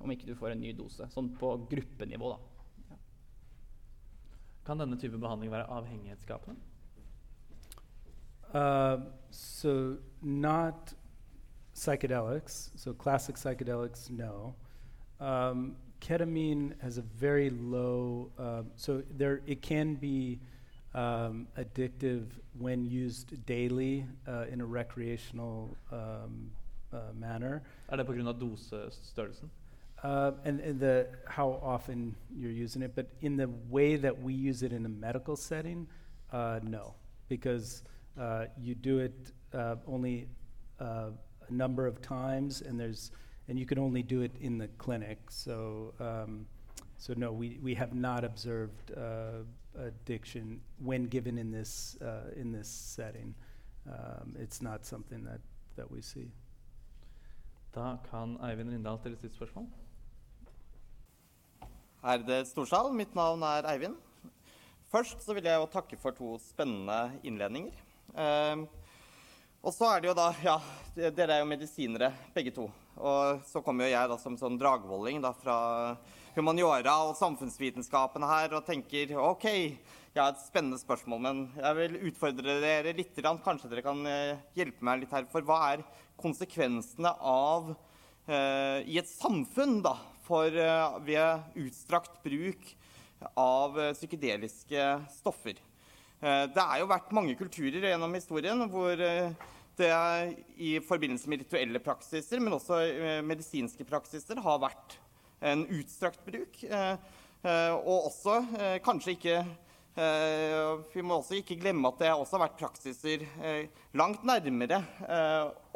Om ikke du får en ny dose. Sånn på gruppenivå, da. Kan denne type behandling være avhengighetsskapende? Uh, so not psychedelics. So classic psychedelics, no. Um, ketamine has a very low. um so there, it can be um, addictive when used daily uh, in a recreational um, uh, manner. Er det pga. dosestørrelsen? Uh, and, and the how often you're using it, but in the way that we use it in a medical setting, uh, no, because uh, you do it uh, only uh, a number of times, and there's and you can only do it in the clinic. So um, so no, we, we have not observed uh, addiction when given in this uh, in this setting. Um, it's not something that, that we see. Da kan Eivind Rindal stille sitt spørsmål. Ærede Storsal, mitt navn er Eivind. Først så vil jeg jo takke for to spennende innledninger. Eh, Og så er det jo da Ja, dere er jo medisinere, begge to. Og så kommer jo jeg da som sånn dragvolling da fra humaniora og samfunnsvitenskapene her og tenker OK, jeg har et spennende spørsmål, men jeg vil utfordre dere litt. Kanskje dere kan eh, hjelpe meg litt her. For hva er konsekvensene av eh, i et samfunn da, for eh, ved utstrakt bruk av eh, psykedeliske stoffer? Eh, Det er jo vært mange kulturer gjennom historien hvor eh, det i forbindelse med rituelle praksiser, men også eh, medisinske praksiser, har vært en utstrakt bruk. Og også kanskje ikke Vi må også ikke glemme at det også har vært praksiser langt nærmere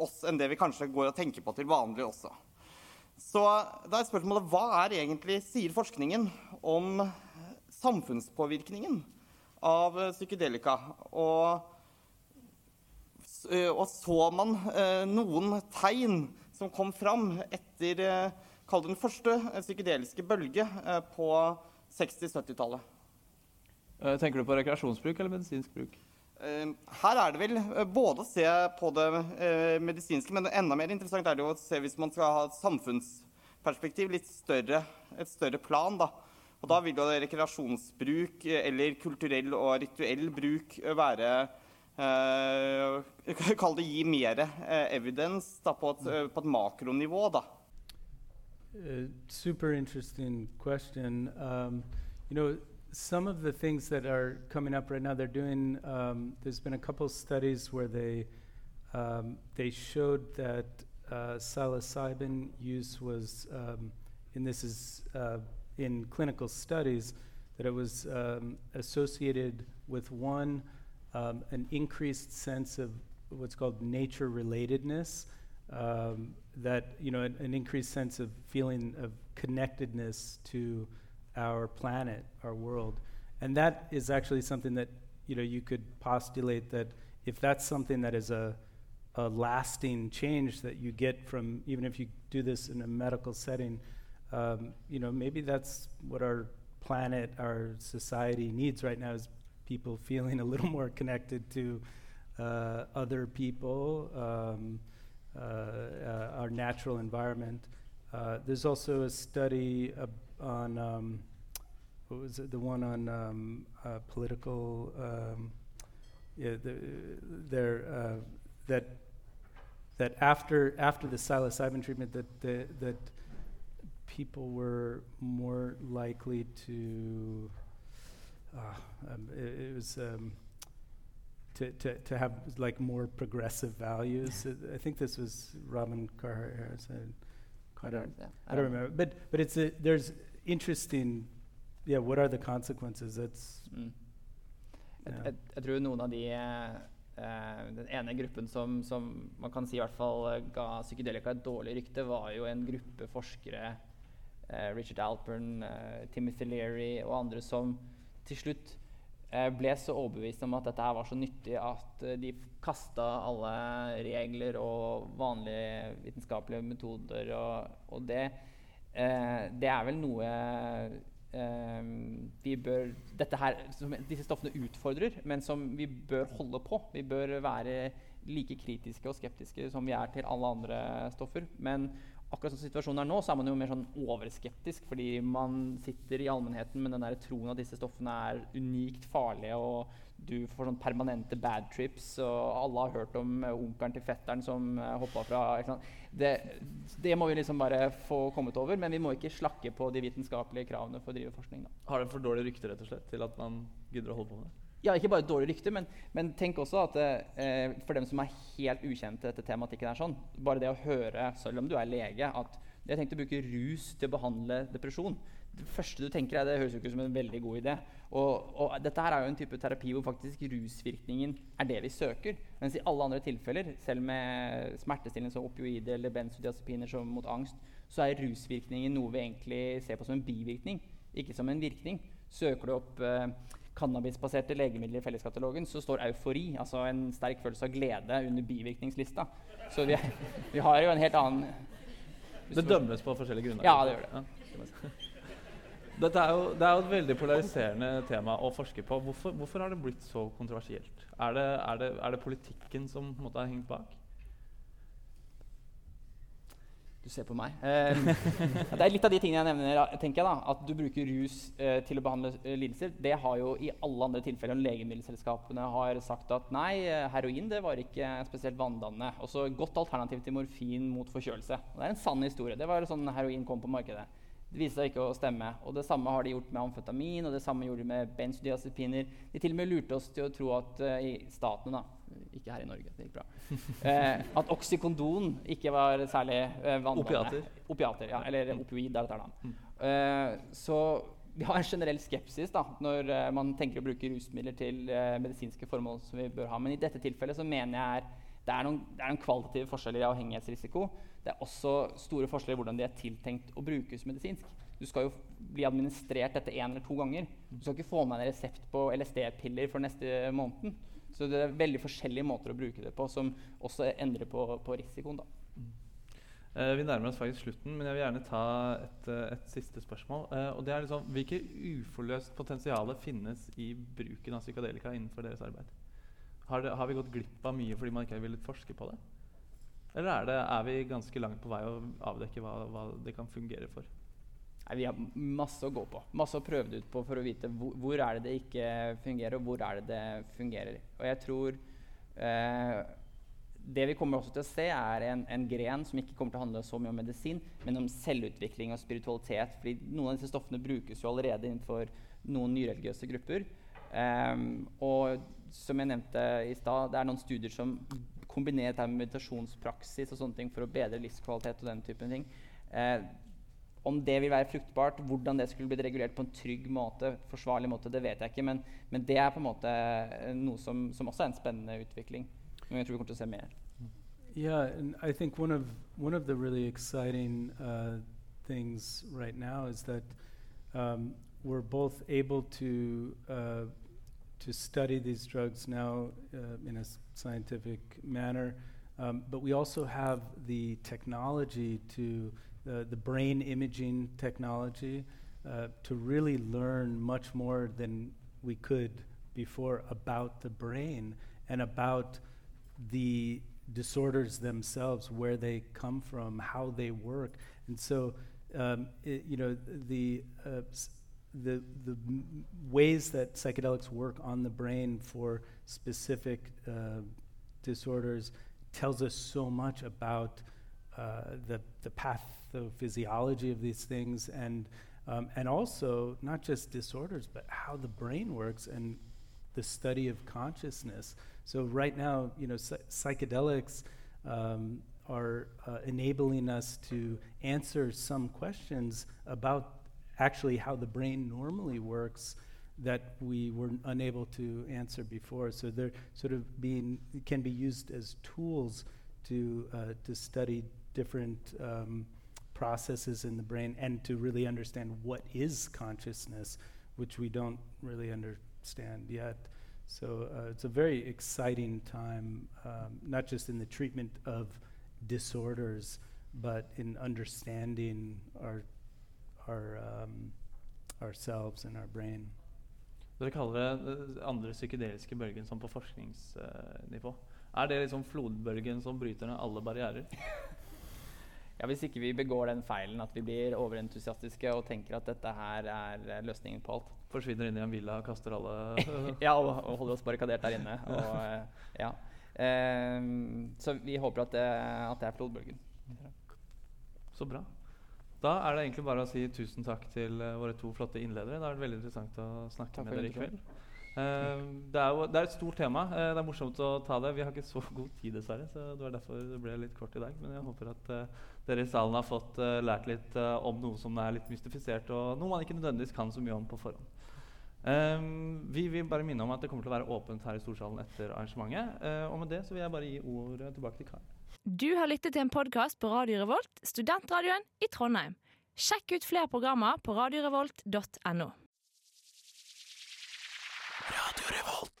oss enn det vi kanskje går og tenker på til vanlig også. Så da er spørsmålet hva er egentlig, sier forskningen om samfunnspåvirkningen av eh, psykedelika? Og, og så man noen tegn som kom fram etter Kall den første psykedeliske bølge på 60-70-tallet. Eh, tenker du på rekreasjonsbruk eller medisinsk bruk? Eh, Her er det vel både å se på det medisinske, men enda mer interessant er det jo å se hvis man skal ha et samfunnsperspektiv, litt større, et større plan. da. Og da vil jo rekreasjonsbruk eh, eller kulturell og rituell bruk eh, være eh, [laughs] Kall det gi mer eh, evidens da, på, et, eh, på et makronivå, da. Uh, super interesting question. Um, you know, some of the things that are coming up right now, they're doing. Um, there's been a couple studies where they um, they showed that uh, psilocybin use was, um, and this is uh, in clinical studies, that it was um, associated with one um, an increased sense of what's called nature relatedness um, that you know an, an increased sense of feeling of connectedness to our planet, our world, and that is actually something that you know you could postulate that if that's something that is a a lasting change that you get from even if you do this in a medical setting, um, you know maybe that's what our planet, our society needs right now is people feeling a little [laughs] more connected to uh, other people. Um, uh, uh, our natural environment. Uh, there's also a study on um, what was it? The one on um, uh, political. Um, yeah, uh, that that after after the psilocybin treatment that the, that people were more likely to. Uh, um, it, it was. Um, to, to, to have like more progressive values. Uh, I think this was Robin Carhart Harris. I, I don't, Yeah, I don't remember. But but it's a, there's interesting. Yeah, what are the consequences? That's Mm. Jeg, Ja. jeg, jeg tror noen av de eh, Den ene gruppen som, som man kan si i hvert fall eh, ga psykedelika et dårlig rykte, var jo en gruppe forskere, Richard Alpern, eh, Timothy Leary og andre, som til slutt eh, ble så overbevist om at dette her var så nyttig at eh, de kasta alle regler og vanlige vitenskapelige metoder. Og, og det, eh, det er vel noe eh, vi bør her, disse stoffene utfordrer, men som vi bør holde på. Vi bør være like kritiske og skeptiske som vi er til alle andre stoffer. Men akkurat sånn situasjonen er nå, så er man jo mer sånn overskeptisk, fordi man sitter i allmennheten med den der troen at disse stoffene er unikt farlige, og du får sånn permanente bad trips, og alle har hørt om eh, onkelen til fetteren som uh, hoppa fra? Det, det må vi liksom bare få kommet over, men vi må ikke slakke på de vitenskapelige kravene for å drive forskning. Da. Har det for dårlig rykte rett og slett til at man gidder å holde på med det? Ja, ikke bare et dårlig rykte, men, men tenk også at eh, for dem som er helt ukjente til dette tematikken, er sånn, bare det å høre, selv om du er lege, at jeg tenkte å bruke rus til å behandle depresjon. Det første du tenker er, det høres jo ikke ut som en veldig god idé. Og, og dette her er jo en type terapi hvor faktisk rusvirkningen er det vi søker. Mens i alle andre tilfeller, selv med smertestillende som opioider eller benzodiazepiner som mot angst, så er rusvirkningen noe vi egentlig ser på som en bivirkning, ikke som en virkning. Søker du opp eh, cannabisbaserte legemidler i felleskatalogen, så står eufori, altså en sterk følelse av glede, under bivirkningslista. Så vi, vi har jo en helt annen Det dømmes på forskjellige grunner. Ja, det gjør det. Ja. [laughs] Er jo, det er jo et veldig polariserende tema å forske på. Hvorfor, hvorfor har det blitt så kontroversielt? Er det, er det, er det politikken som måte har hengt bak? Du ser på meg. Eh, [laughs] det er litt av de tingene jeg nevner. tenker jeg da, At du bruker rus eh, til å behandle eh, lidelser. Det har jo i alle andre tilfeller legemiddelselskapene har sagt at nei, eh, heroin det var ikke spesielt vanndannende. Også godt alternativ til morfin mot forkjølelse. Og det er en sann historie. Det var sånn heroin kom på markedet. Det viste seg ikke å stemme. Og Det samme har de gjort med amfetamin og det samme gjorde de med benzodiazepiner. De til og med lurte oss til å tro at i statene, da, ikke her i Norge, det gikk bra, Eh, at oksykondon ikke var særlig eh, vanlig. Opiater. Opiater, ja, Eller opioid, er dette da. Eh, så vi har en generell skepsis da, når man tenker å bruke rusmidler til medisinske formål. som vi bør ha. Men i dette tilfellet så mener jeg er det er, noen, det er noen kvalitative forskjeller i avhengighetsrisiko. Det er også store forskjeller i hvordan de er tiltenkt å brukes medisinsk. Du skal jo bli administrert dette én eller to ganger. Du skal ikke få med en resept på LSD-piller for neste måned. Så det er veldig forskjellige måter å bruke det på, som også endrer på, på risikoen. da. Eh, vi nærmer oss faktisk slutten, men jeg vil gjerne ta et, uh, et siste spørsmål. Eh, og det er liksom, Hvilke uforløst potensial finnes i bruken av psykadelika innenfor deres arbeid? Har, det, har, vi gått glipp av mye fordi man ikke har villet forske på det? Eller er, det, er vi ganske langt på vei å avdekke hva, hva det kan fungere for? Nei, vi har masse å gå på. Masse å prøve det ut på for å vite hvor, hvor er det det ikke fungerer, og hvor er det det fungerer. Og jeg tror eh, det vi kommer også til å se, er en, en, gren som ikke kommer til å handle så mye om medisin, men om selvutvikling og spiritualitet. fordi noen av disse stoffene brukes jo allerede innenfor noen nyreligiøse grupper. Um, og som jeg nevnte i stad, det er noen studier som kombinerer dette med meditasjonspraksis og sånne ting for å bedre livskvalitet og den typen ting. Eh, om det vil være fruktbart, hvordan det skulle blitt regulert på en trygg måte, forsvarlig måte, det vet jeg ikke. Men, men det er på en måte eh, noe som, som, også er en spennende utvikling. Men jeg tror vi kommer til å se mer. Yeah, and I think one of one of the really exciting uh, things right now is that um, we're both able to uh, to study these drugs now uh, in a scientific manner, um, but we also have the technology to uh, the brain imaging technology uh, to really learn much more than we could before about the brain and about the disorders themselves, where they come from, how they work, and so um, it, you know the uh, the, the m- ways that psychedelics work on the brain for specific uh, disorders tells us so much about uh, the, the pathophysiology of these things and, um, and also not just disorders, but how the brain works and the study of consciousness. So right now, you know, psychedelics um, are uh, enabling us to answer some questions about actually how the brain normally works that we were unable to answer before. So they're sort of being can be used as tools to uh, to study different um, processes in the brain and to really understand what is consciousness, which we don't really understand yet. So uh, it's a very exciting time, um, not just in the treatment of disorders, but in understanding our our, um, ourselves and our brain. Dere kaller det den andre psykedeliske bølgen som på forskningsnivå. Er det liksom flodbølgen som bryter ned alle barrierer? [laughs] ja, Hvis ikke vi begår den feilen at vi blir overentusiastiske og tenker at dette her er løsningen på alt. Forsvinner inn i en villa og kaster alle [laughs] Ja, og, og holder oss barrikadert der inne. Og, ja. um, så vi håper at det, at det er flodbølgen. Så bra. Da er det egentlig bare å si tusen takk til våre to flotte innledere. Det har vært veldig interessant å snakke med dere i kveld. Uh, det, er jo, det, er et stort tema. Uh, det er morsomt å ta det. Vi har ikke så god tid, dessverre. Så det var derfor det ble litt kort i dag. Men jeg håper at dere i salen har fått lært litt om noe som er litt mystifisert, og noe man ikke nødvendigvis kan så mye om på forhånd. Um, vi vil bare minne om at det kommer til å være åpent her i Storsalen etter arrangementet. og med det så vil jeg bare gi ordet tilbake til Kai. Du har lyttet til en podkast på Radio Revolt, studentradioen i Trondheim. Sjekk ut flere programmer på radiorevolt.no. Radio Revolt.